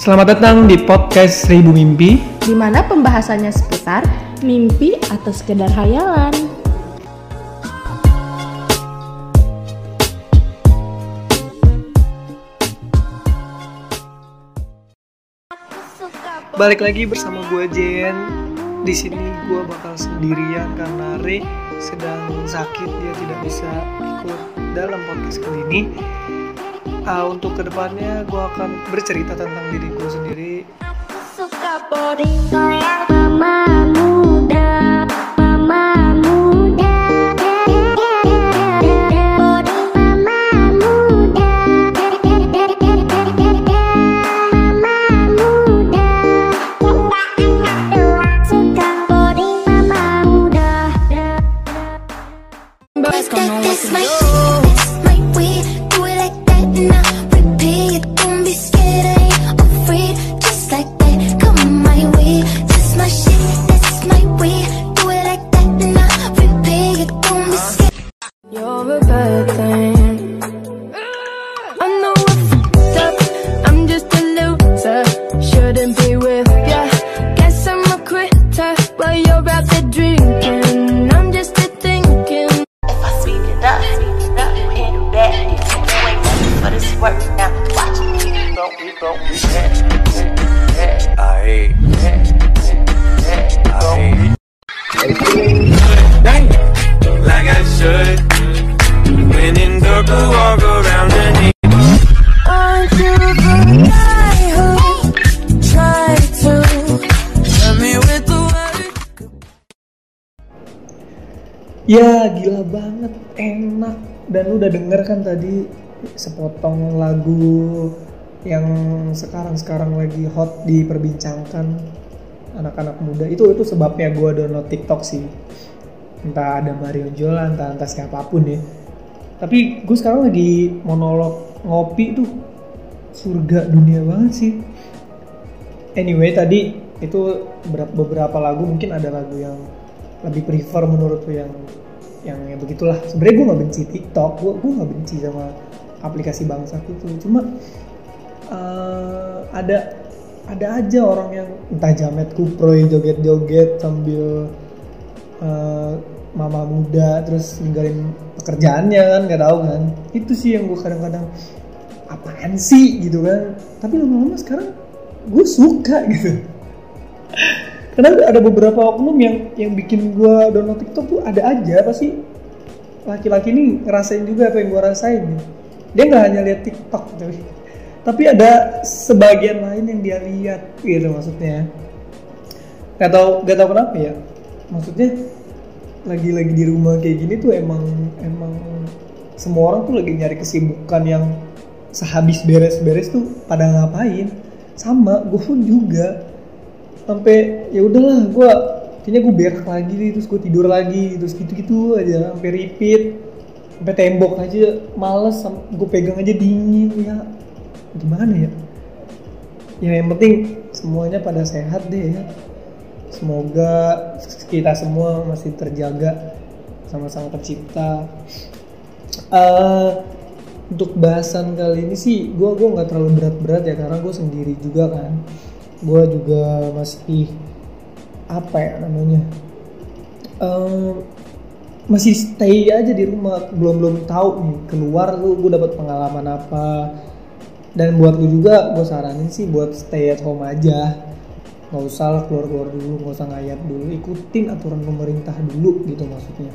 Selamat datang di podcast Seribu Mimpi. di mana pembahasannya seputar mimpi atau sekedar hayalan. Balik lagi bersama gue Jen. Di sini gue bakal sendirian karena Ray sedang sakit dia tidak bisa ikut dalam podcast kali ini. Ah, untuk ke depannya gue akan bercerita tentang diri gue sendiri. suka Ya gila banget, enak. Dan lu udah denger kan tadi sepotong lagu yang sekarang-sekarang lagi hot diperbincangkan anak-anak muda. Itu itu sebabnya gue download TikTok sih. Entah ada Mario Jola, entah entah siapa pun ya. Tapi gue sekarang lagi monolog ngopi tuh surga dunia banget sih. Anyway tadi itu beberapa, beberapa lagu mungkin ada lagu yang lebih prefer menurut lu yang yang ya begitulah. Sebenarnya gue nggak benci TikTok gue gue nggak benci sama aplikasi bangsat itu cuma eh, ada ada aja orang yang entah jamet kupro yang joget-joget sambil eh, mama muda terus ninggalin pekerjaannya kan nggak tahu kan. Itu sih yang gue kadang-kadang apaan sih? gitu kan. Tapi lama-lama sekarang gue suka gitu karena ada beberapa oknum yang yang bikin gue download TikTok tuh ada aja pasti laki-laki ini ngerasain juga apa yang gue rasain. Dia nggak hanya lihat TikTok tapi tapi ada sebagian lain yang dia lihat gitu maksudnya. Gak tau gak tau kenapa ya. Maksudnya lagi-lagi di rumah kayak gini tuh emang emang semua orang tuh lagi nyari kesibukan yang sehabis beres-beres tuh pada ngapain. Sama gue pun juga sampai ya udahlah gue kayaknya gue berak lagi nih, terus gue tidur lagi terus gitu-gitu aja sampai repeat sampai tembok aja males gue pegang aja dingin ya. Gimana ya? Ya yang penting semuanya pada sehat deh ya. Semoga kita semua masih terjaga sama sang pencipta. Eh, untuk bahasan kali ini sih gue gua nggak terlalu berat-berat ya karena gue sendiri juga kan gue juga masih apa ya namanya Eh, masih stay aja di rumah. Belum belum tahu nih keluar tuh gue dapat pengalaman apa. Dan buat lu juga gue saranin sih buat stay at home aja. Nggak usah keluar keluar dulu nggak usah ngayap dulu. Ikutin aturan pemerintah dulu gitu maksudnya.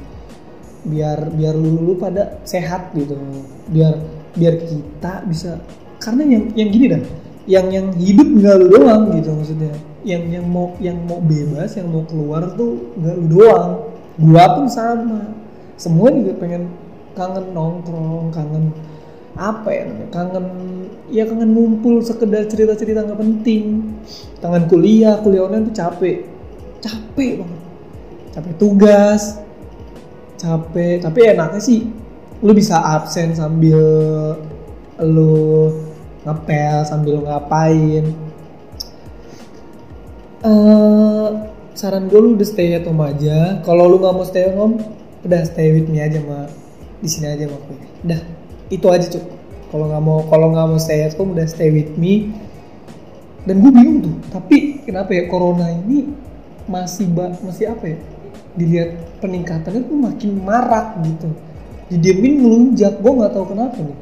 Biar biar lu, lu pada sehat gitu. Biar biar kita bisa karena yang yang gini dah yang yang hidup nggak lu doang gitu maksudnya. Yang yang mau yang mau bebas yang mau keluar tuh nggak lu doang. Gua pun sama. Semua juga pengen kangen nongkrong kangen apa ya namanya kangen ya kangen ngumpul sekedar cerita cerita nggak penting. Kangen kuliah kuliah online tuh capek. Capek banget. Capek tugas. Capek tapi enaknya sih lu bisa absen sambil lu ngepel sambil ngapain. Eh saran gue lu udah stay at home aja. Kalau lu nggak mau stay at home udah stay with me aja mah di sini aja sama gue udah itu aja cukup kalau nggak mau kalau nggak mau stay at home udah stay with me. Dan gue bingung tuh tapi kenapa ya corona ini masih ba masih apa ya? Dilihat peningkatannya tuh makin marak gitu. Didiemin melunjak gue nggak tahu kenapa nih.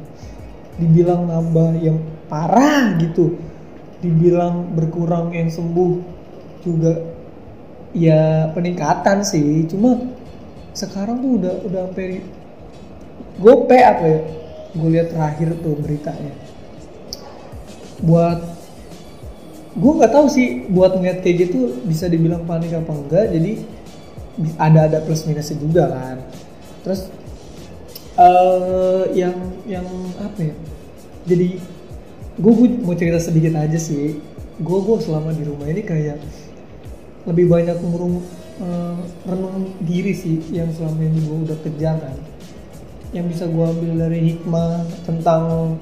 Dibilang nambah yang parah gitu. Dibilang berkurang yang sembuh juga ya peningkatan sih. Cuma sekarang tuh udah udah sampai gope apa ya? Gue lihat terakhir tuh beritanya. Buat gue nggak tahu sih buat ngeliat kayak gitu bisa dibilang panik apa enggak. Jadi ada ada plus minusnya juga kan. Terus eh yang yang apa ya? Jadi gue mau cerita sedikit aja sih. Gue gue selama di rumah ini kayak lebih banyak ngurung eh, renung diri sih yang selama ini gue udah kejar kan yang bisa gue ambil dari hikmah tentang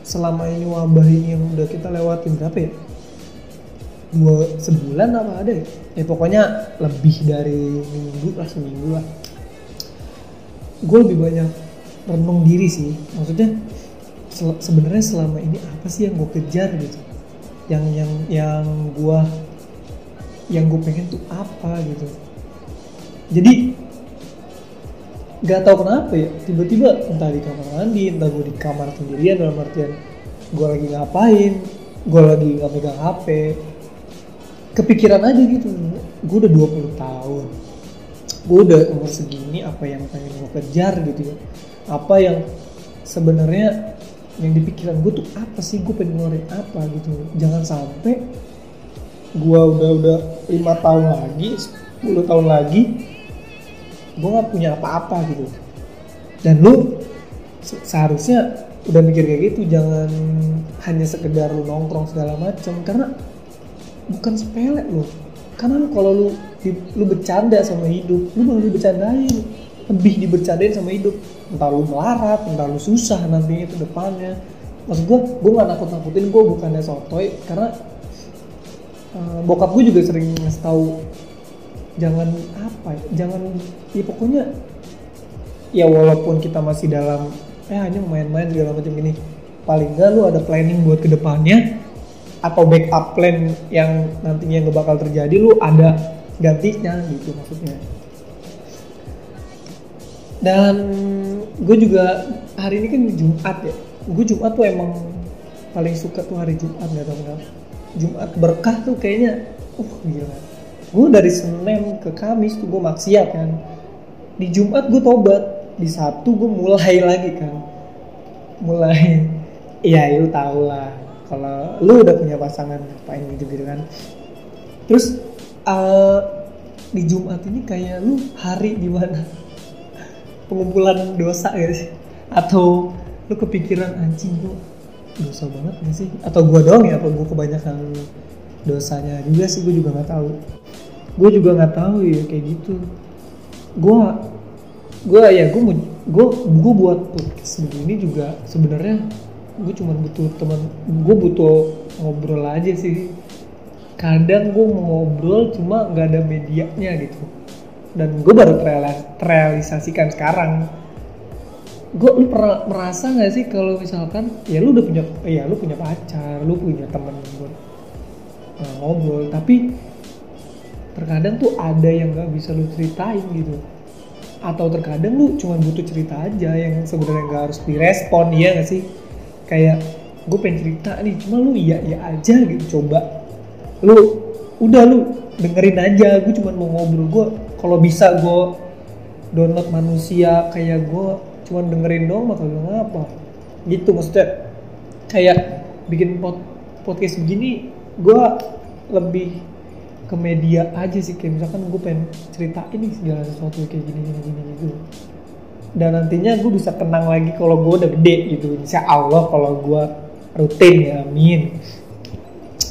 selama ini wabah ini yang udah kita lewatin berapa ya? Dua sebulan apa ada ya? ya pokoknya lebih dari minggu lah seminggu lah. Gue lebih banyak renung diri sih. Maksudnya sel- sebenarnya selama ini apa sih yang gue kejar gitu? Yang yang yang gue yang gue pengen tuh apa gitu? Jadi nggak tahu kenapa ya tiba-tiba entah di kamar mandi entah gue di kamar sendirian dalam artian gue lagi ngapain gue lagi nggak megang hp kepikiran aja gitu gue udah 20 tahun. Gue udah umur segini apa yang pengen gue kejar gitu ya? Apa yang sebenarnya yang di pikiran gue tuh apa sih? Gue pengen ngeluarin apa gitu. Jangan sampai gue udah udah lima tahun lagi 10 tahun lagi gue nggak punya apa-apa gitu. Dan lu se- seharusnya udah mikir kayak gitu. Jangan hanya sekedar lu nongkrong segala macam karena bukan sepele loh karena lu kalau lu lu bercanda sama hidup lu malah dibercandain lebih dibercandain sama hidup. Entah lu melarat entah lu susah nantinya ke depannya. Maksud gue gue gak nakut nakutin gue bukannya sotoy karena eh, bokap gue juga sering ngasih tahu jangan apa ya jangan ya pokoknya ya walaupun kita masih dalam eh hanya main-main segala macam gini paling nggak lu ada planning buat ke depannya atau backup plan yang nantinya nggak bakal terjadi lu ada gantinya gitu maksudnya dan gue juga hari ini kan Jumat ya. Gue Jumat tuh emang paling suka tuh hari Jumat nggak tahu kenapa. Jumat berkah tuh kayaknya uh gila. Gue dari Senin ke Kamis tuh gue maksiat kan. Di Jumat gue tobat di Sabtu gue mulai lagi kan. Mulai iya lu tau lah. Kalau lu udah punya pasangan ngapain gitu gitu kan. Terus eh, di Jumat ini kayak lu hari di mana pengumpulan dosa gak sih. Atau lu kepikiran anjing gua dosa banget gak sih? Atau gua doang ya apa gua kebanyakan dosanya juga sih gue juga nggak tahu. Gue juga nggak tahu ya kayak gitu. Gue gue ya gue gue gue buat podcast begini juga sebenarnya gue cuma butuh teman gue butuh ngobrol aja sih. Kadang gue mau ngobrol cuma nggak ada medianya gitu dan gue baru terrealis- terrealisasikan sekarang. Gue lu pernah merasa nggak sih kalau misalkan ya lu udah punya ya lu punya pacar lu punya temen buat uh, ngobrol. Tapi terkadang tuh ada yang nggak bisa lu ceritain gitu. Atau terkadang lu cuma butuh cerita aja yang sebenarnya nggak harus direspon ya nggak sih? Kayak gue pengen cerita nih cuma lu iya iya aja gitu coba. Lu udah lu dengerin aja gue cuma mau ngobrol gue kalau bisa gue download manusia kayak gue cuma dengerin doang bakal gak ngapa gitu maksudnya. Kayak bikin pod- podcast begini gue lebih ke media aja sih. Kayak misalkan gue pengen ceritain nih segala sesuatu kayak gini gini gini gitu. Dan nantinya gue bisa kenang lagi kalau gue udah gede gitu. Insya Allah kalau gue rutin ya amin.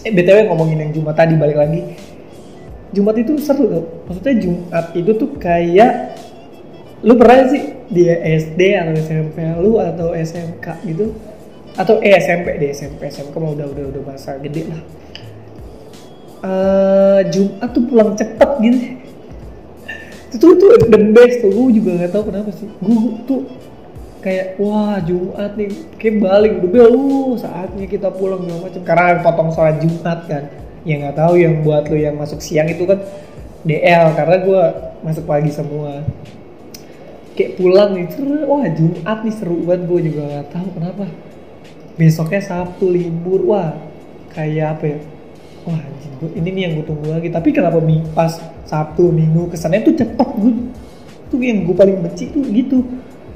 Eh btw ngomongin yang Jumat tadi balik lagi Jumat itu seru tuh. Maksudnya Jumat itu tuh kayak lu pernah sih di SD atau SMP lu atau SMK gitu? Atau eh SMP di SMP SMK mah udah udah udah masa gede lah. Eh, Jumat tuh pulang cepet gitu. Itu tuh, tuh the best tuh. Gue juga nggak tahu kenapa sih. Gue tuh kayak wah Jumat nih. Kayak balik udah uh, saatnya kita pulang macam. Karena potong sholat Jumat kan ya nggak tahu yang buat lo yang masuk siang itu kan DL karena gue masuk pagi semua. Kayak pulang nih wah Jumat nih seru banget gue juga nggak tahu kenapa. Besoknya Sabtu libur wah kayak apa ya? Wah anjing gua- ini nih yang gue tunggu lagi. Tapi kenapa pas Sabtu Minggu kesannya tuh cepet gue tuh yang gue paling benci tuh gitu.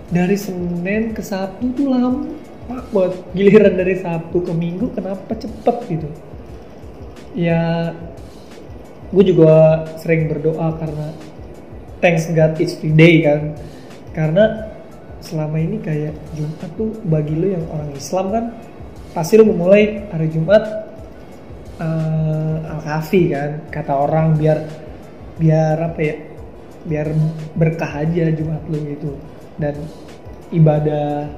Dari Senin ke Sabtu tuh lama banget. Giliran dari Sabtu ke Minggu kenapa cepet gitu ya gue juga sering berdoa karena thanks God it's day kan. Karena selama ini kayak Jumat tuh bagi lo yang orang Islam kan pasti lo memulai hari Jumat eh, al-kafi kan kata orang biar biar apa ya biar berkah aja Jumat lo gitu. Dan ibadah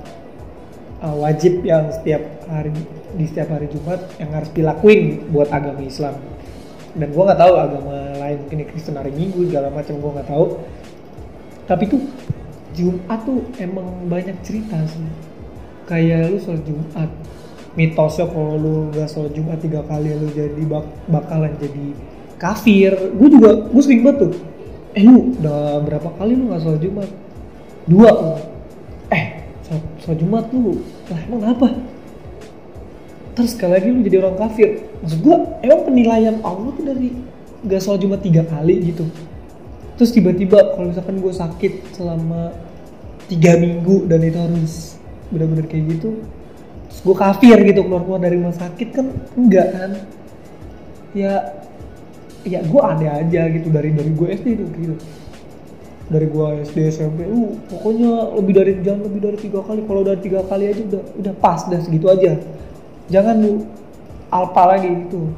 uh, wajib yang setiap hari di setiap hari Jumat yang harus dilakuin buat agama Islam. Dan gue nggak tahu agama lain mungkin Kristen hari Minggu segala macam gue nggak tahu. Tapi tuh Jumat tuh emang banyak cerita sih. Kayak lu sholat Jumat mitosnya kalau lu nggak sholat Jumat tiga kali lu jadi bak- bakalan jadi kafir. Gue juga gue sering banget tuh. Eh lu udah berapa kali lu nggak sholat Jumat? Dua. Eh sholat Jumat lu? Lah emang apa terus sekali lagi lu jadi orang kafir. Maksud gua emang penilaian Allah tuh dari gak sholat Jumat tiga kali gitu. Terus tiba-tiba kalau misalkan gue sakit selama tiga minggu dan itu harus benar-benar kayak gitu terus gue kafir gitu keluar-keluar dari rumah sakit kan enggak kan? Ya ya gue ada aja gitu dari dari gue SD tuh gitu. Dari gue SD SMP uh pokoknya lebih dari jangan lebih dari tiga kali. Kalau udah tiga kali aja udah udah pas dah segitu aja jangan lu alpa lagi gitu.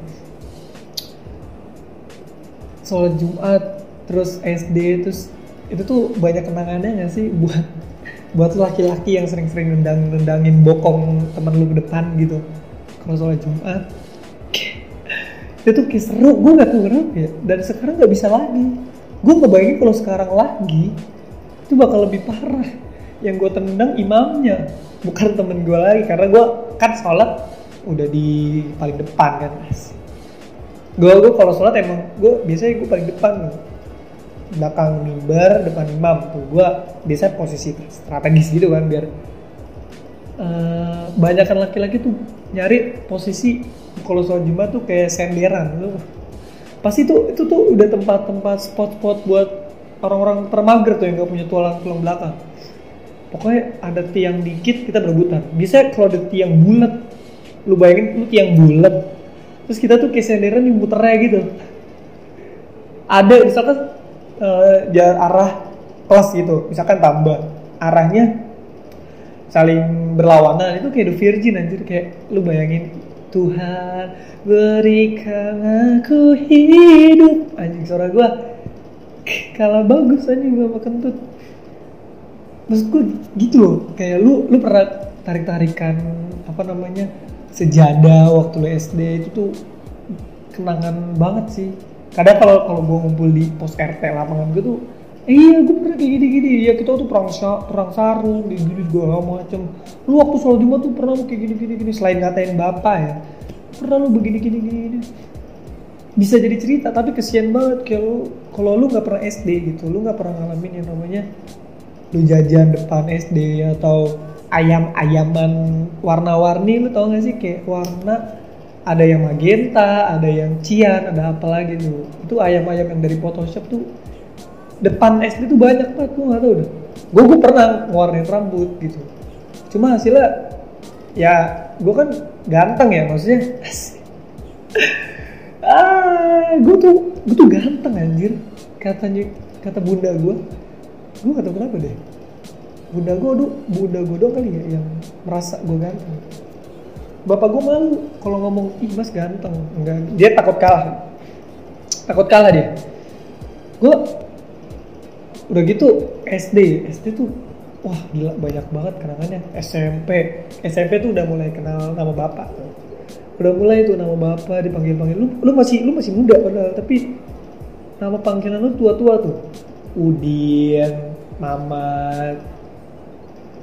Sholat Jumat terus SD terus itu tuh banyak kenangannya nggak sih buat buat laki-laki yang sering-sering nendang nendangin bokong temen lu ke depan gitu. Kalau sholat Jumat itu tuh seru. Gue nggak tahu kenapa ya. Dan sekarang nggak bisa lagi. Gue ngebayangin kalau sekarang lagi itu bakal lebih parah. Yang gue tendang imamnya bukan temen gue lagi. Karena gue kan sholat udah di paling depan kan gue gue kalau sholat emang gue biasanya gue paling depan nih. Belakang mimbar depan imam. Tuh gue biasa posisi strategis gitu kan biar eh banyakan laki-laki tuh nyari posisi kalau sholat jumat tuh kayak senderan lu. Pasti tuh itu tuh udah tempat-tempat spot-spot buat orang-orang termager tuh yang gak punya tulang tulang belakang. Pokoknya ada tiang dikit kita berebutan. Bisa kalau ada tiang bulat lu bayangin lu tiang bulat terus kita tuh kayak senderan yang muternya gitu. Ada misalkan eh, jarak arah kelas gitu. Misalkan tambah arahnya saling berlawanan. Itu kayak The Virgin anjir. Kayak lu bayangin Tuhan berikan aku hidup. Anjing suara gua kalah bagus anjing gua sama kentut. Maksud gue gitu loh. Kayak lu lu pernah tarik tarikan apa namanya sejadah waktu lu SD itu tuh kenangan banget sih. Kadang kalau kalau gue ngumpul di pos RT lapangan gue tuh iya gue pernah kayak gini gini. Ya kita tuh perang perang sarung di gini segala macem. Lu waktu sholat jumat tuh pernah lu kayak gini gini selain ngatain bapak ya pernah lu begini gini gini, gini. bisa jadi cerita tapi kesian banget kayak lu kalau lu nggak pernah SD gitu lu nggak pernah ngalamin yang namanya lu jajan depan SD atau ayam-ayaman warna-warni lu tau gak sih? Kayak warna ada yang magenta, ada yang cian, ada apa lagi tuh. Itu ayam-ayam yang dari Photoshop tuh depan SD tuh banyak banget gue gak tau deh. Gue gue pernah ngewarnain rambut gitu. Cuma hasilnya ya gue kan ganteng ya maksudnya. Ah gue tuh gue tuh ganteng anjir. Katanya kata bunda gue gue gak tau kenapa deh bunda gue tuh bunda gue doang kali ya yang merasa gue ganteng. Bapak gue malu kalau ngomong ih mas ganteng. Enggak dia takut kalah. Takut kalah dia. Gue udah gitu SD SD tuh wah gila banyak banget kenangannya. SMP SMP tuh udah mulai kenal nama bapak. Udah mulai tuh nama bapak dipanggil panggil lu lu masih lu masih muda padahal tapi nama panggilan lu tua tua tuh. Udin Mamat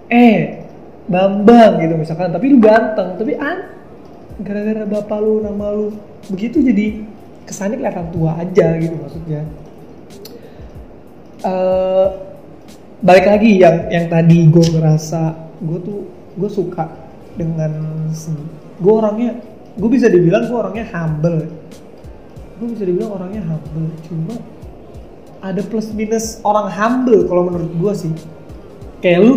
eh Bambang gitu misalkan. Tapi lu ganteng tapi an gara-gara bapak lu nama lu begitu jadi kesannya kelihatan tua aja gitu maksudnya. Eh balik lagi yang yang tadi gue ngerasa gue tuh gue suka dengan gue orangnya gue bisa dibilang gue orangnya humble. Gue bisa dibilang orangnya humble cuma ada plus minus orang humble kalau menurut gue sih. Kayak lu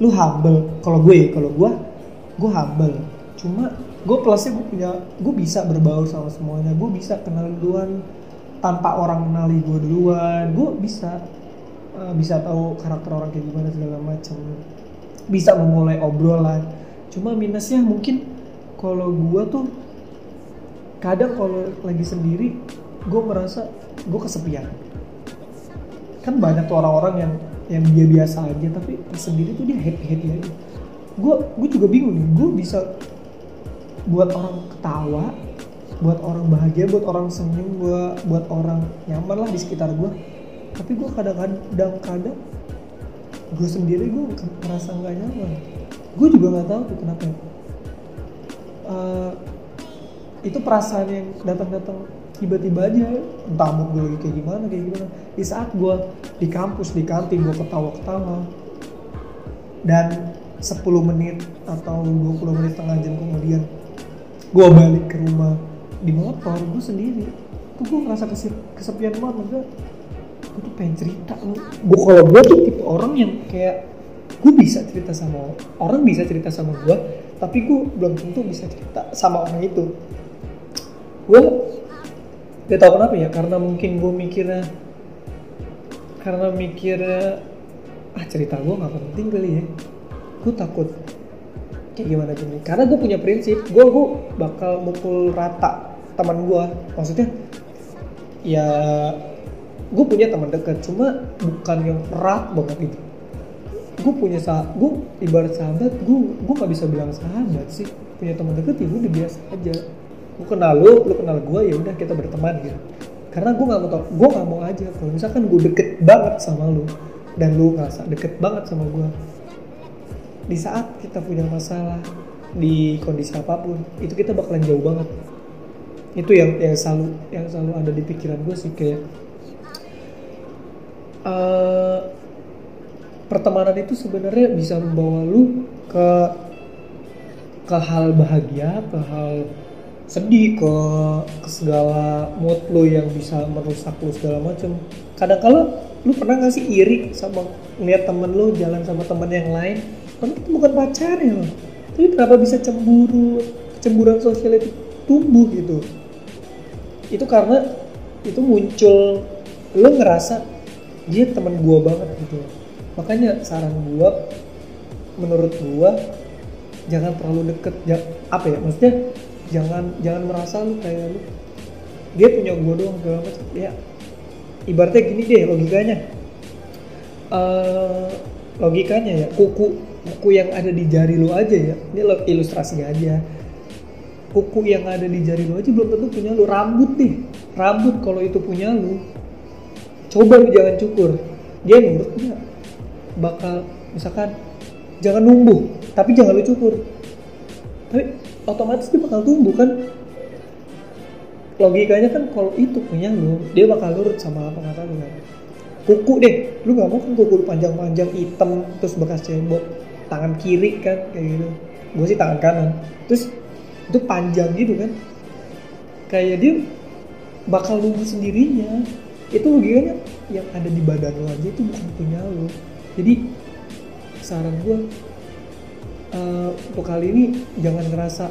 lu humble. Kalau gue kalau gue gue humble. Cuma gue plusnya gue punya gue bisa berbaur sama semuanya. Gue bisa kenal duluan tanpa orang kenali gue duluan. Gue bisa eh, bisa tahu karakter orang kayak gimana segala macam bisa memulai obrolan. Cuma minusnya mungkin kalau gue tuh kadang kalau lagi sendiri gue merasa gue kesepian. Kan banyak tuh orang-orang yang yang dia biasa aja tapi sendiri tuh dia happy happy aja. Gue gue juga bingung nih gue bisa buat orang ketawa buat orang bahagia buat orang senyum gue buat orang nyaman lah di sekitar gue tapi gue kadang-kadang kadang gue sendiri gue merasa nggak nyaman. Gue juga nggak tahu tuh kenapa. Eh, itu perasaan yang datang-datang tiba-tiba aja entah mood gue lagi kayak gimana kayak gimana. Di saat gue di kampus di kantin gue ketawa-ketawa. Dan 10 menit atau 20 menit setengah jam kemudian gue balik ke rumah di motor gue sendiri. Tuh gue ngerasa kesep- kesepian banget maksudnya gue tuh pengen cerita gue kalau gue tuh tipe orang yang kayak gue bisa cerita sama orang bisa cerita sama gue tapi gue belum tentu bisa cerita sama orang itu. Gue gak tau kenapa ya? Karena mungkin gue mikirnya karena mikirnya ah cerita gue nggak penting kali ya. Gue takut kayak gimana nih? Karena gue punya prinsip gue gue bakal mukul rata teman gue maksudnya ya gue punya teman dekat cuma bukan yang erat banget gitu. Gue punya sahabat gue ibarat sahabat gue gue nggak bisa bilang sahabat sih. Punya teman dekat ya udah biasa aja gue kenal lu lu kenal gue ya udah kita berteman gitu. Karena gue nggak mau tau gue nggak mau aja. Kalau misalkan gue deket banget sama lu dan lu ngerasa deket banget sama gue di saat kita punya masalah di kondisi apa pun itu kita bakalan jauh banget. Itu yang yang selalu yang selalu ada di pikiran gue sih kayak eh, pertemanan itu sebenarnya bisa membawa lu ke ke hal bahagia ke hal sedih ke, ke segala mood lu yang bisa merusak lu segala macem. Kadang kala lu pernah gak sih iri sama ngeliat temen lu jalan sama temen yang lain? Kan itu bukan pacarnya loh tapi kenapa bisa cemburu kecemburuan sosial itu tumbuh gitu? Itu karena itu muncul lu ngerasa dia teman gua banget gitu. Makanya saran gua menurut gua jangan terlalu deket ja, apa ya maksudnya jangan jangan merasa lu kayak lu dia punya gua doang segala macam. Ya ibaratnya gini deh logikanya. Eh logikanya ya kuku kuku yang ada di jari lu aja ya. Ini lo ilustrasinya aja. Kuku yang ada di jari lu aja belum tentu punya lu. Rambut nih rambut kalau itu punya lu coba lu jangan cukur. Dia nurut nggak bakal misalkan jangan numbuh tapi jangan lu cukur. Tapi otomatis dia bakal tumbuh kan? Logikanya kan kalau itu punya lu dia bakal nurut sama apa kata lu kan? Kuku deh lu nggak mau kan kuku lu panjang-panjang hitam terus bekas cebok tangan kiri kan? Kayak gitu. Gue sih tangan kanan. Terus itu panjang gitu kan? Kayak dia bakal nunggu sendirinya. Itu logikanya yang ada di badan lo aja itu bukan punya lo jadi saran gue eh, untuk kali ini jangan ngerasa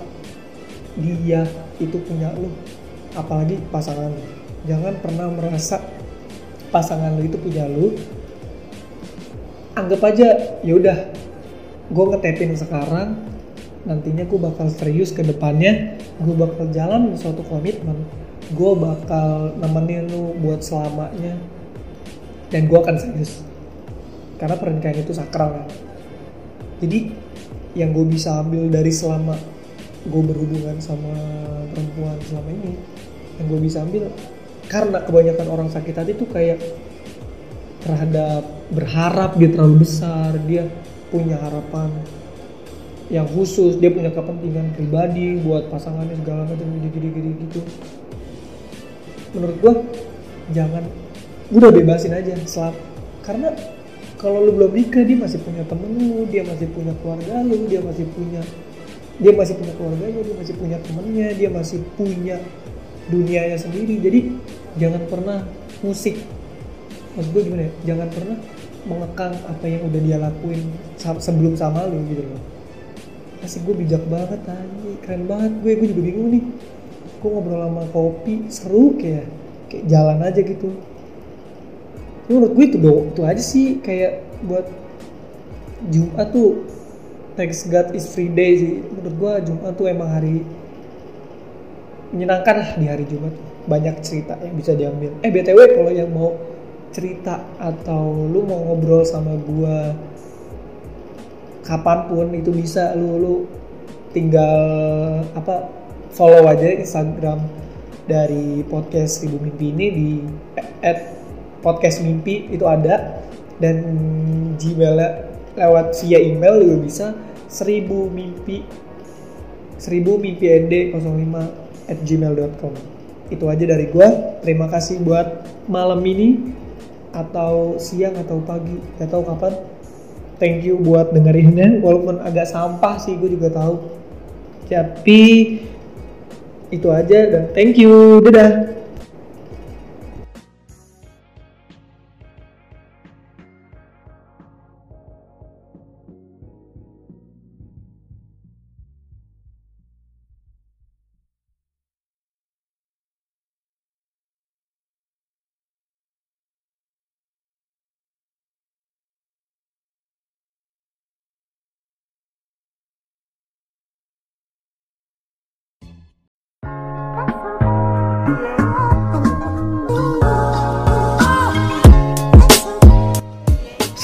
dia itu punya lo apalagi pasangan lo jangan pernah merasa pasangan lo itu punya lo anggap aja ya udah gue ngetepin sekarang nantinya gue bakal serius ke depannya gue bakal jalan suatu komitmen gue bakal nemenin lu buat selamanya dan gue akan serius. Karena pernikahan itu sakral kan? Jadi yang gue bisa ambil dari selama gue berhubungan sama perempuan selama ini yang gue bisa ambil karena kebanyakan orang sakit hati tuh kayak terhadap berharap dia terlalu besar dia punya harapan yang khusus dia punya kepentingan pribadi buat pasangannya segala macam gini-gini gitu. Menurut gua jangan udah bebasin aja selap karena kalau lu belum nikah dia masih punya temen lu dia masih punya keluarga lu dia masih punya dia masih punya keluarganya dia masih punya temennya dia masih punya dunianya sendiri. Jadi jangan pernah musik. Maksud gue gimana ya? Jangan pernah mengekang apa yang udah dia lakuin sebelum sama lu gitu loh. Masih gue bijak banget tadi keren banget gue gue juga bingung nih. Gue ngobrol sama kopi seru kayak kayak jalan aja gitu Menurut gue itu do itu aja sih kayak buat Jumat tuh thanks God is free day sih. Menurut gue Jumat tuh emang hari menyenangkan lah di hari Jumat banyak cerita yang bisa diambil. Eh btw kalau yang mau cerita atau lu mau ngobrol sama gua kapan pun itu bisa. Lu lu tinggal apa follow aja Instagram dari podcast Ribu Mimpi ini di at podcast mimpi itu ada. Dan Gmail lewat via email juga bisa. Seribu mimpi seribu mimpi nd 05 at gmail.com itu aja dari gua. Terima kasih buat malam ini atau siang atau pagi. Gak tahu kapan. Thank you buat dengerinnya. Walaupun agak sampah sih gue juga tahu. Tapi itu aja dan thank you. Dadah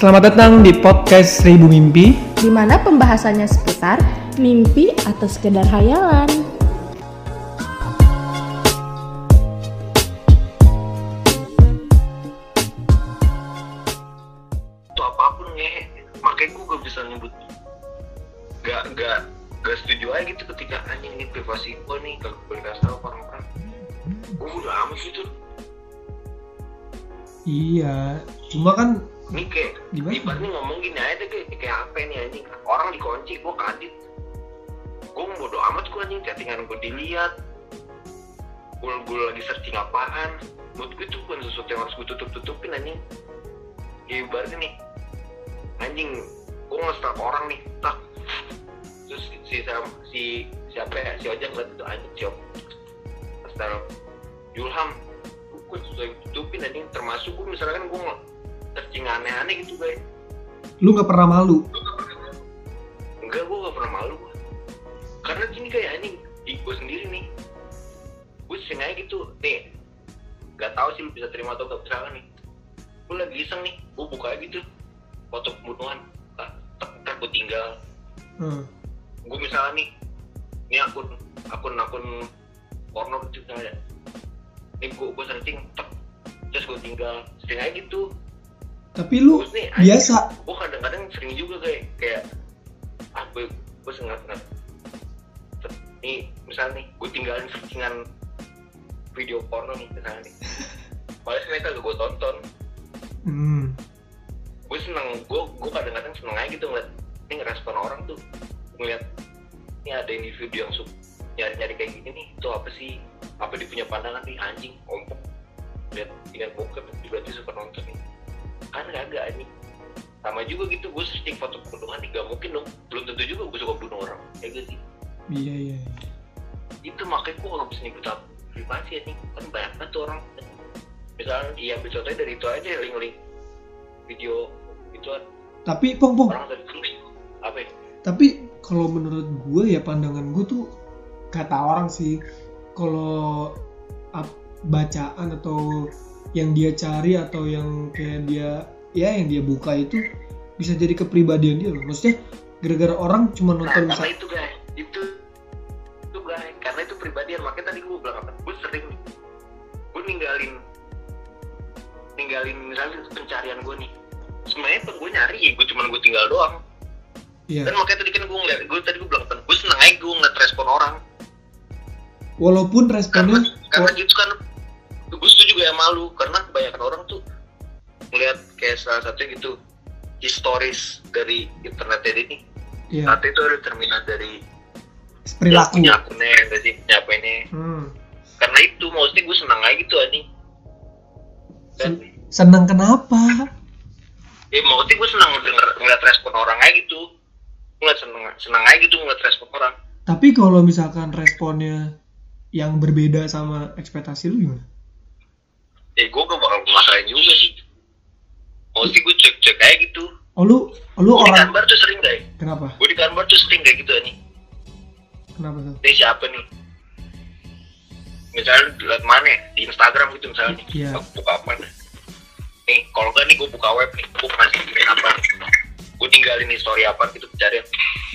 Selamat datang di podcast Seribu Mimpi. Di mana pembahasannya seputar mimpi atau sekedar hayalan. itu apa pun ngehe makanya gue gak bisa nyebut gak gak gak setuju aja gitu ketika anjing ini privasi gue nih gak boleh kasih tau orang-orang gue udah amat gitu Iya cuma kan ini kayak Gimana? ibaratnya ngomong gini aja deh kayak, kayak apa nih anjing? Orang dikunci gue kadit. Gue bodo amat gue anjing chattingan gue dilihat. Gue gue lagi searching apaan. Menurut gue itu bukan sesuatu yang harus gue tutup tutupin anjing. Ya ibaratnya nih anjing gue nge-stalk orang nih tak. Terus si si, si siapa ya? Si ojek ngeliat itu anjing siop stalk Julham gue susah tutupin anjing. Termasuk gue misalkan gue searching aneh-aneh gitu guys. Lu nggak pernah malu? Enggak gue gak pernah malu karena gini kayak anjing. Di gue sendiri nih. Gue sering aja gitu nih. Gak tahu sih lu bisa terima atau gak bisa nih. Gue lagi iseng nih gue buka aja gitu. Foto pembunuhan. Tak tak gue tinggal. Hmm. gue misalnya nih ini akun akun akun porno gitu misalnya. Ini gue gue searching tak terus gue tinggal. Sering aja gitu tapi lu Terus nih, biasa. gue kadang-kadang sering juga kayak kayak ah gue gue sengat sengat nih misalnya nih gue tinggalin searchingan video porno nih misalnya nih. Padahal mereka gak gue tonton. Hmm. gue seneng gue gue kadang-kadang seneng aja gitu ngeliat ini ngerespon orang tuh ngeliat ini ada individu yang suka nyari-nyari kayak gini nih itu apa sih? Apa dia punya pandangan nih anjing ompok. Lihat lihat bokep juga dia suka nonton nih kan kagak anjing. Sama juga gitu gue searching foto pembunuhan nih gak mungkin dong. Belum tentu juga gue suka bunuh orang ya gak sih? Iya iya itu makanya gue gak bisa nyebut apa privasi anjing. Kan banyak banget tuh orang. Misalnya iya ambil contohnya dari itu aja link-link video itu tapi pong pong. Orang dari apa ya? tapi kalau menurut gue ya pandangan gue tuh kata orang sih kalau bacaan atau yang dia cari atau yang kayak dia ya yang dia buka itu bisa jadi kepribadian dia loh maksudnya gara-gara orang cuma Nah, nonton karena misal itu guys, itu itu guys, karena itu pribadian. Makanya tadi gue bilang apa? Gue sering, gue ninggalin, ninggalin misalnya pencarian gue nih. Sebenarnya gue nyari ya, gue cuma gue tinggal doang. Iya. kan makanya tadi kan gue ngeliat gue tadi gue bilang kan gue seneng aja gue ngeliat respon orang Walaupun karena responnya karena gitu kan gue setuju juga yang malu karena kebanyakan orang tuh ngeliat kayak salah satunya gitu historis dari internet ini Iya, saat itu ada terminat dari perilaku. punya akunnya yang sih punya apa ini Hmm. karena itu maksudnya gue senang aja gitu anjing dan Sen- Senang kenapa? ya maksudnya gue senang denger ngeliat respon orang aja gitu gue ngeliat seneng senang aja gitu ngeliat respon orang Tapi kalau misalkan responnya yang berbeda sama ekspektasi lu gimana? Ya gue gak bakal masalahin juga sih. Maksudnya gue cek cek aja gitu. Oh lu, lu di orang kanbar tuh sering guys kenapa? gue di kanbar tuh sering kayak gitu nih Kenapa tuh? ini siapa nih? Misalnya lihat mana ya, di Instagram gitu misalnya nih. Aku buka apa nih? Nih kalau enggak nih gue buka web nih. Gue masih bikin apa gue tinggalin nih story apa gitu pencarian.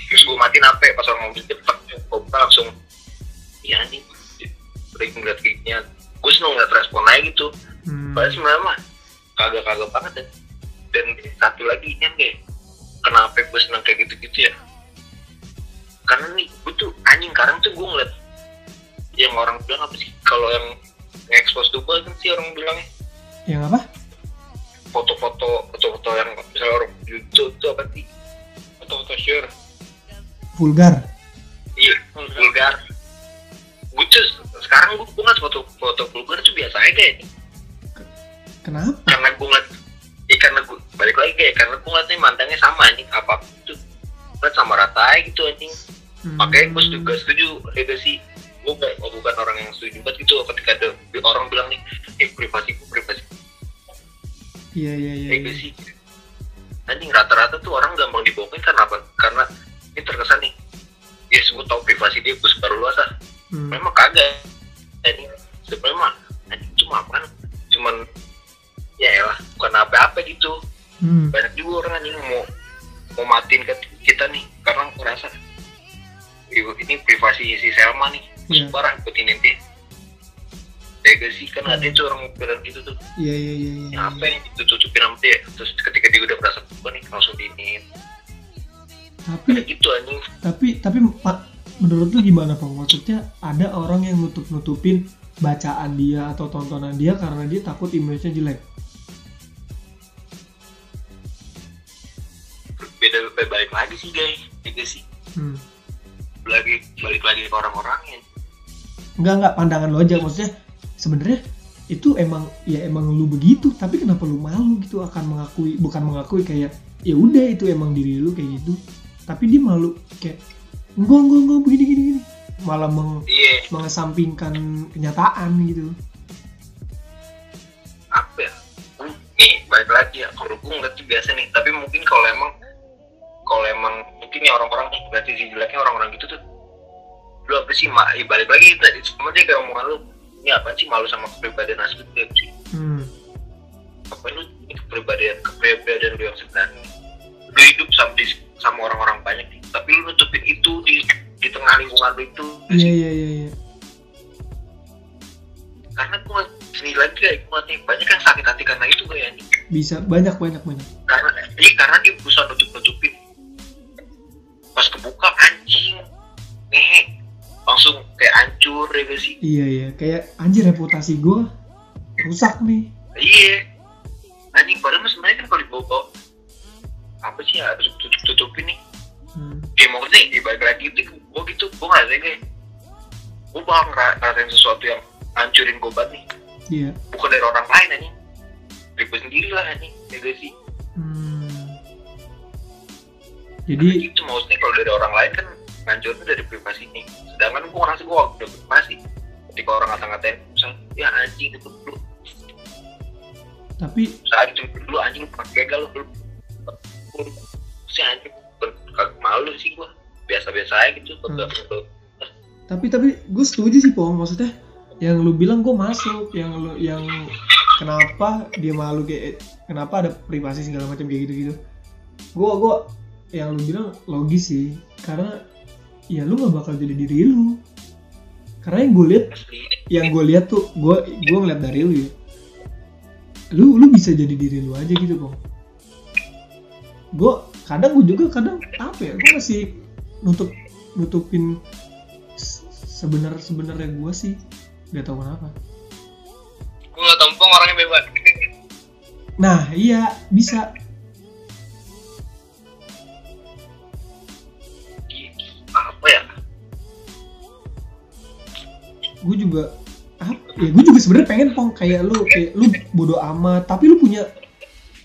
Terus gue matiin HP pas orang ngomong cepet gue buka langsung iya nih udah ngeliat kayaknya ngeliat respon aja gitu. Hmm. Padahal sebenarnya mah kagak-kagak banget dan dan satu lagi ini kayak kenapa gue seneng kayak gitu-gitu ya? Karena nih gue tuh anjing sekarang tuh gue ngeliat yang orang bilang apa sih? Kalau yang expose tuh kan sih orang bilangnya. Yang apa? foto-foto foto-foto yang misalnya orang YouTube tuh apa sih? Foto-foto share Vulgar. iya vulgar gue tuh sekarang gue gue ngeliat foto-foto vulgar tuh biasa aja deh. Kenapa? karena gue ngeliat ya karena gue balik lagi kayak karena gue ngeliatnya mantannya sama anjing apa itu. Ngeliat sama rata aja gitu anjing. Hmm. makanya gue juga setuju itu sih. Gue gak, gue bukan orang yang setuju banget gitu ketika ada orang bilang nih eh privasi gue privasi Iya iya iya. itu iya. sih. Anjing rata-rata tuh orang gampang dibohongin karena apa? Karena ini terkesan nih. Ya gue tau privasi dia gue sebar luas ah Hmm. memang kagak. Ini sebenarnya mah anjing cuma apa cuman ya elah bukan apa-apa gitu. Hmm. banyak juga orang anjing mau mau matiin kita nih. Karena ngerasa "Ih, ini privasi si Selma nih. Iya. sebarang ikutin ya gak sih kan ada tuh orang bilang gitu tuh. Iya iya iya iya. ya apa yang ditutupin sama dia? Terus ketika dia udah merasa tua nih langsung diinin. Tapi kayak gitu anjing. Tapi tapi menurut lu gimana Pak? Maksudnya ada orang yang nutup-nutupin bacaan dia atau tontonan dia karena dia takut image-nya jelek. beda balik lagi sih guys. Gak sih. Hmm. lagi balik lagi ke orang-orangnya Enggak enggak. Pandangan lo aja. Maksudnya sebenarnya itu emang ya emang lu begitu. Tapi kenapa lu malu gitu akan mengakui bukan mengakui kayak ya udah itu emang diri lu kayak gitu. Tapi dia malu kayak enggak enggak enggak begini gini gini. Malah meng, iya. mengesampingkan kenyataan gitu. Apa ya? Nih balik lagi ya. Kalau gue ngeliat tuh biasa nih. Tapi mungkin kalau emang kalau emang mungkin ya orang-orang nih berarti sih jeleknya orang-orang gitu tuh lu apa sih? Ma eh, balik lagi tadi. Sama dia kayak omongan lu ini apa sih? Malu sama kepribadian asli lu ya sih hmm. apa lu? Kepribadian kepribadian lu yang sebenarnya. Lu hidup sama sama orang-orang banyak tapi lu nutupin itu di di tengah lingkungan lu itu. Iya iya iya iya. Karena gue sendiri lagi gue nih banyak yang sakit hati karena itu kayaknya bisa banyak banyak banyak. Karena ini karena dia berusaha nutup nutupin pas kebuka anjing nih langsung kayak hancur ya gak sih? Iya iya kayak anjir reputasi gue rusak nih. Iya. Anjing padahal sebenarnya kan kalau dibawa apa sih ya harus tutup tutupin nih hmm. kayak maksudnya ya balik lagi itu gue gitu gue nggak kayak gue bakal ngera- ngerasain sesuatu yang hancurin gue banget nih iya bukan dari orang lain anjing dari gue sendiri lah anjing ya gak sih hmm. Jadi jadi itu maksudnya kalau dari orang lain kan ngancurin dari privasi nih. Sedangkan gue ngerasa gue udah privasi. Ketika orang ngata-ngatain, misalnya, ya anjing itu dulu. tapi Saat itu dulu anjing pernah gagal lu. Si anjing kagak malu sih gue. Biasa-biasa aja gitu. Kagak perlu. tapi tapi gue setuju sih pong maksudnya yang lu bilang gue masuk yang lu yang kenapa dia malu kayak kenapa ada privasi segala macam kayak gitu gitu gue gue yang lu bilang logis sih. Karena ya lu nggak bakal jadi diri lu. Karena yang gue lihat yang gue lihat tuh gue gue ngeliat dari lu ya. Lu lu bisa jadi diri lu aja gitu kok gue kadang gue juga kadang apa ya gue masih nutup nutupin sebenar sebenarnya gue sih. Nggak tahu kenapa. Gue tompong orangnya bebas. nah iya bisa. Apa ya? Gue juga apa ya gue juga sebenarnya pengen pong kayak lu kayak lu bodoh amat. Tapi lu punya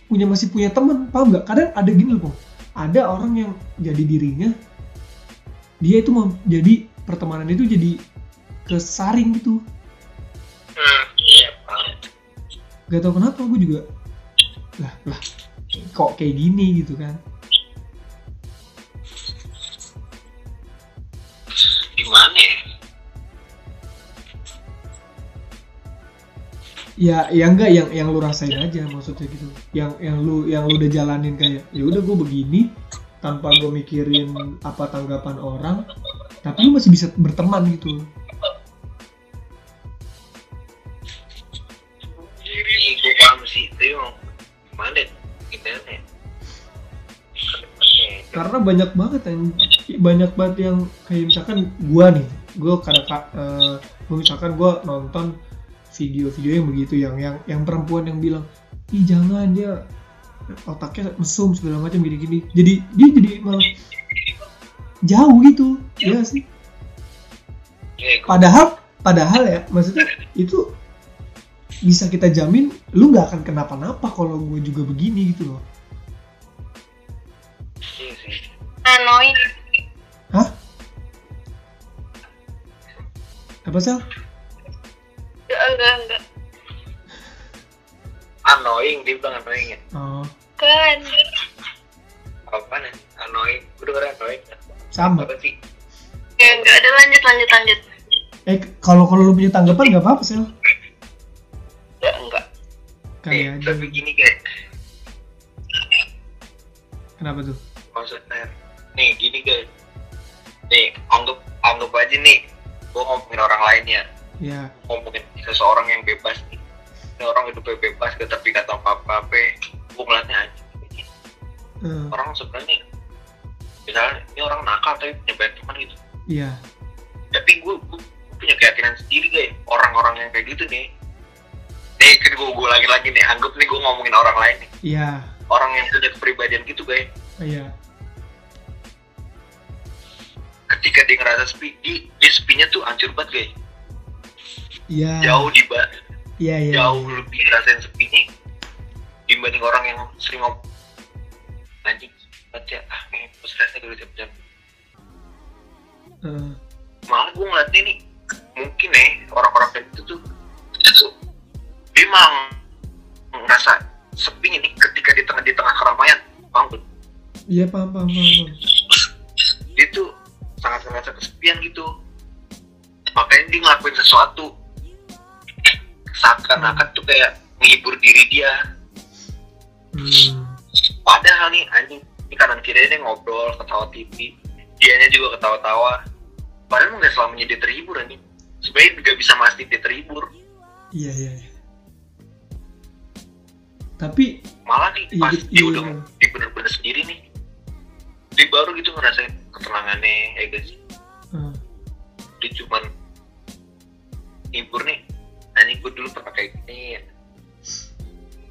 punya masih punya teman paham nggak? Kadang ada gini loh pong ada orang yang jadi dirinya dia itu mau jadi pertemanan itu jadi kesaring gitu. Hmm, iya gak tau kenapa gue juga lah lah kok kayak gini gitu kan ya ya enggak yang yang lu rasain aja maksudnya gitu yang yang lu yang lu udah jalanin kayak ya udah gue begini tanpa gue mikirin apa tanggapan orang tapi lu masih bisa berteman gitu gue paham sih, ya? Ya? Karena banyak banget yang banyak banget yang kayak misalkan gua nih gua kadang uh, misalkan gua nonton video-video yang begitu yang yang yang perempuan yang bilang ih jangan dia otaknya mesum segala macam gini-gini jadi dia jadi malah jauh gitu ya sih padahal padahal ya maksudnya itu bisa kita jamin lu nggak akan kenapa-napa kalau gue juga begini gitu loh. Annoying. hah apa sih Enggak, enggak, enggak. Annoying, dia bilang annoying ya. oh Kan. Apa nih? Annoying. Gue denger annoying. sama Apa sih? Ya, enggak ada lanjut, lanjut, lanjut. eh kalau kalau lu punya tanggapan nggak apa-apa sih Enggak, enggak. kali Eh, aja tapi gini guys, kenapa tuh maksudnya nih gini guys. Nih, anggap anggap aja nih, gue ngomongin orang lain ya, ya ngomongin seseorang yang bebas nih. Ini orang hidupnya bebas, gak terpikat apa apa, gue ngeliatnya aja. eh, Orang sebenarnya, misalnya ini orang nakal tapi punya banyak teman gitu. iya Tapi gue, gue punya keyakinan sendiri guys, orang-orang yang kayak gitu nih. Nih, kan gue, gue lagi-lagi nih, anggap nih gue ngomongin orang lain nih. iya Orang yang punya kepribadian gitu guys. iya ketika dia ngerasa sepi dia, dia sepinya tuh hancur banget guys iya. Jauh di iya iya jauh lebih ngerasain sepinya dibanding orang yang sering ngomong anjing banget ya. Ah ini stresnya dulu jam-jam. Eh, malah gue ngeliatnya nih mungkin nih orang-orang kayak gitu tuh itu dia emang ngerasa sepinya nih ketika di tengah di tengah keramaian. Paham gak? iya paham paham paham, paham. dia tuh sangat ngerasa kesepian gitu. Makanya dia ngelakuin sesuatu seakan-akan tuh kayak menghibur diri dia. Hmm, padahal nih anjing ini kanan kiri dia ngobrol ketawa TV. Dianya juga ketawa-tawa. Padahal nggak selamanya dia terhibur anjing. Sebenarnya nggak bisa mastiin dia terhibur. Iya iya iya. tapi malah nih Iya, pas iya, dia iya. udah dia bener-bener sendiri nih dia baru gitu ngerasain ketenangannya ya guys eh, dia cuman hibur nih anjing gue dulu pernah kayak gini. Ya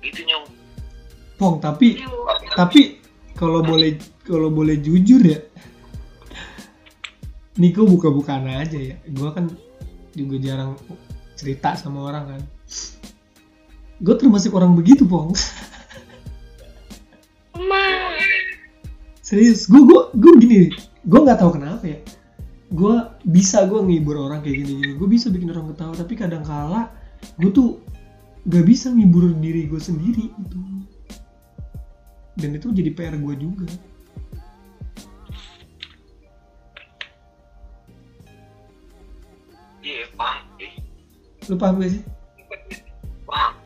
gitu nyong. Pong tapi tapi kalau boleh kalau boleh jujur ya Niko buka-bukaan aja ya. Gue kan juga jarang cerita sama orang kan. Gue termasuk orang begitu pong. Ma. serius gue gue gue gini gue nggak tahu kenapa ya gue bisa gue ngibur orang kayak gini gini gue bisa bikin orang ketawa tapi kadang kala gue tuh gak bisa ngibur diri gue sendiri gitu. Dan itu jadi PR gue juga. Iya paham eh, lu paham gak sih? Paham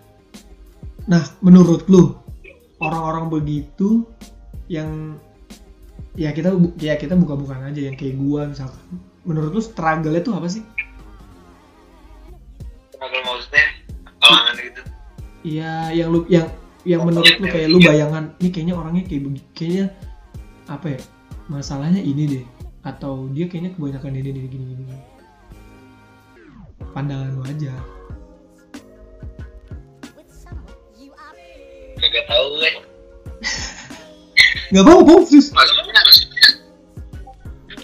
nah menurut lu orang-orang begitu yang ya kita ya kita buka-bukaan aja yang kayak gua misalkan. Menurut lu struggle itu apa sih? Kalau maksudnya? Kalangan gitu? Iya, yang lu yang yang menurut lu kayak lu bayangan, ini kayaknya orangnya kayak begini, kayaknya apa ya masalahnya ini deh. Atau dia kayaknya kebanyakan ini nih gini gini pandangan lu aja. Kagak tahu kan. Nggak apa apa terus Maksudnya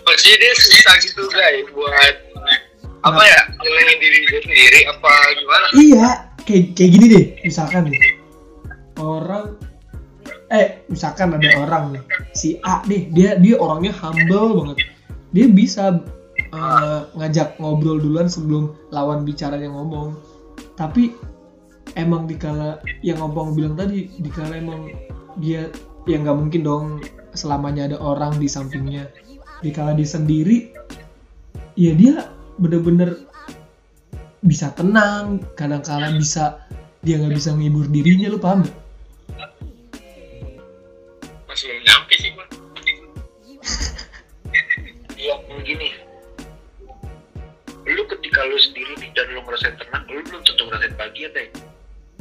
Maksudnya. Dia susah gitu guys buat apa ya nyenengin diri dia sendiri apa gimana? iya kayak kayak gini deh misalkan nih. Orang eh misalkan ada orang nih si A deh dia dia orangnya humble banget. Dia bisa eh, ngajak ngobrol duluan sebelum lawan bicaranya ngomong. Tapi emang dikala yang ngomong bilang tadi dikala emang dia ya nggak mungkin dong selamanya ada orang di sampingnya dikala dia sendiri ya dia bener-bener bisa tenang kadang-kala bisa dia nggak bisa ngibur dirinya lu paham gak? Masih belum nyampe sih gua. Iya, gini. Lu ketika lu sendiri dan lu ngerasain tenang, lu belum tentu ngerasain bahagia deh.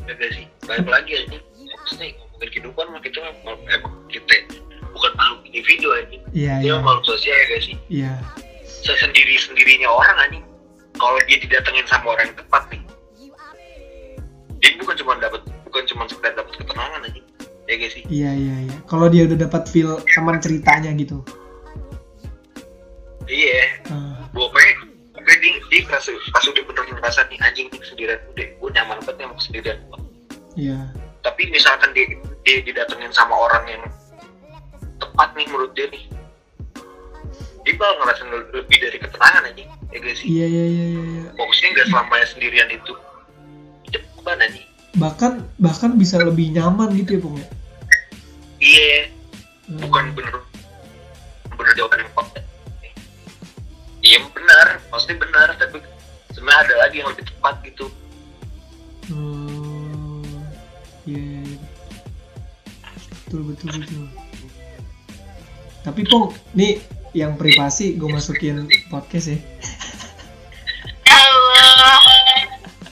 Ya gak sih? Balik lagi aja. Maksudnya ngomongin kehidupan mah kita eh, kita bukan makhluk individu aja. iya Dia iya mah makhluk sosial ya gak sih? iya Sesendiri sendirinya orang anjing. Kalau dia didatengin sama orang yang tepat nih, dia bukan cuma dapat bukan cuma sekedar dapat ketenangan anjing. Ya gak sih? iya iya iya kalau dia udah dapat feel teman ceritanya gitu Iya. Ah, pokoknya pokoknya dia, dia ngerasa pas udah bener ngerasa nih anjing nih kesendirian udah gue nyaman banget sama kesendirian gue iya tapi misalkan dia dia didatengin sama orang yang tepat nih menurut dia nih. Dia bakal ngerasain le- lebih dari ketenangan aja ya gak sih? Iya iya iya iya iya. fokusnya nggak selamanya sendirian itu. Cepat aja bahkan bahkan bisa lebih nyaman gitu ya pokoknya iya. Hmm. bukan bener bener jawaban yang tepat iya benar. Maksudnya benar tapi sebenarnya ada lagi yang lebih tepat gitu. Hmm, iya, iya, iya. betul betul betul. Tapi pong, nih yang privasi gue masukin podcast ya.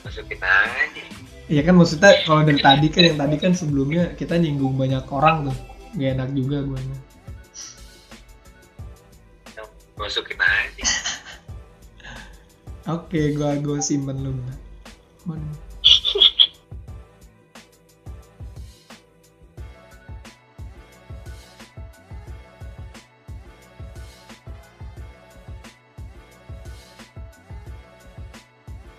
masukin aja Iya kan maksudnya kalau dari tadi kan yang tadi kan sebelumnya kita nyinggung banyak orang tuh, gak enak juga gue. masukin aja Oke, gua gua simpen lu. Mana?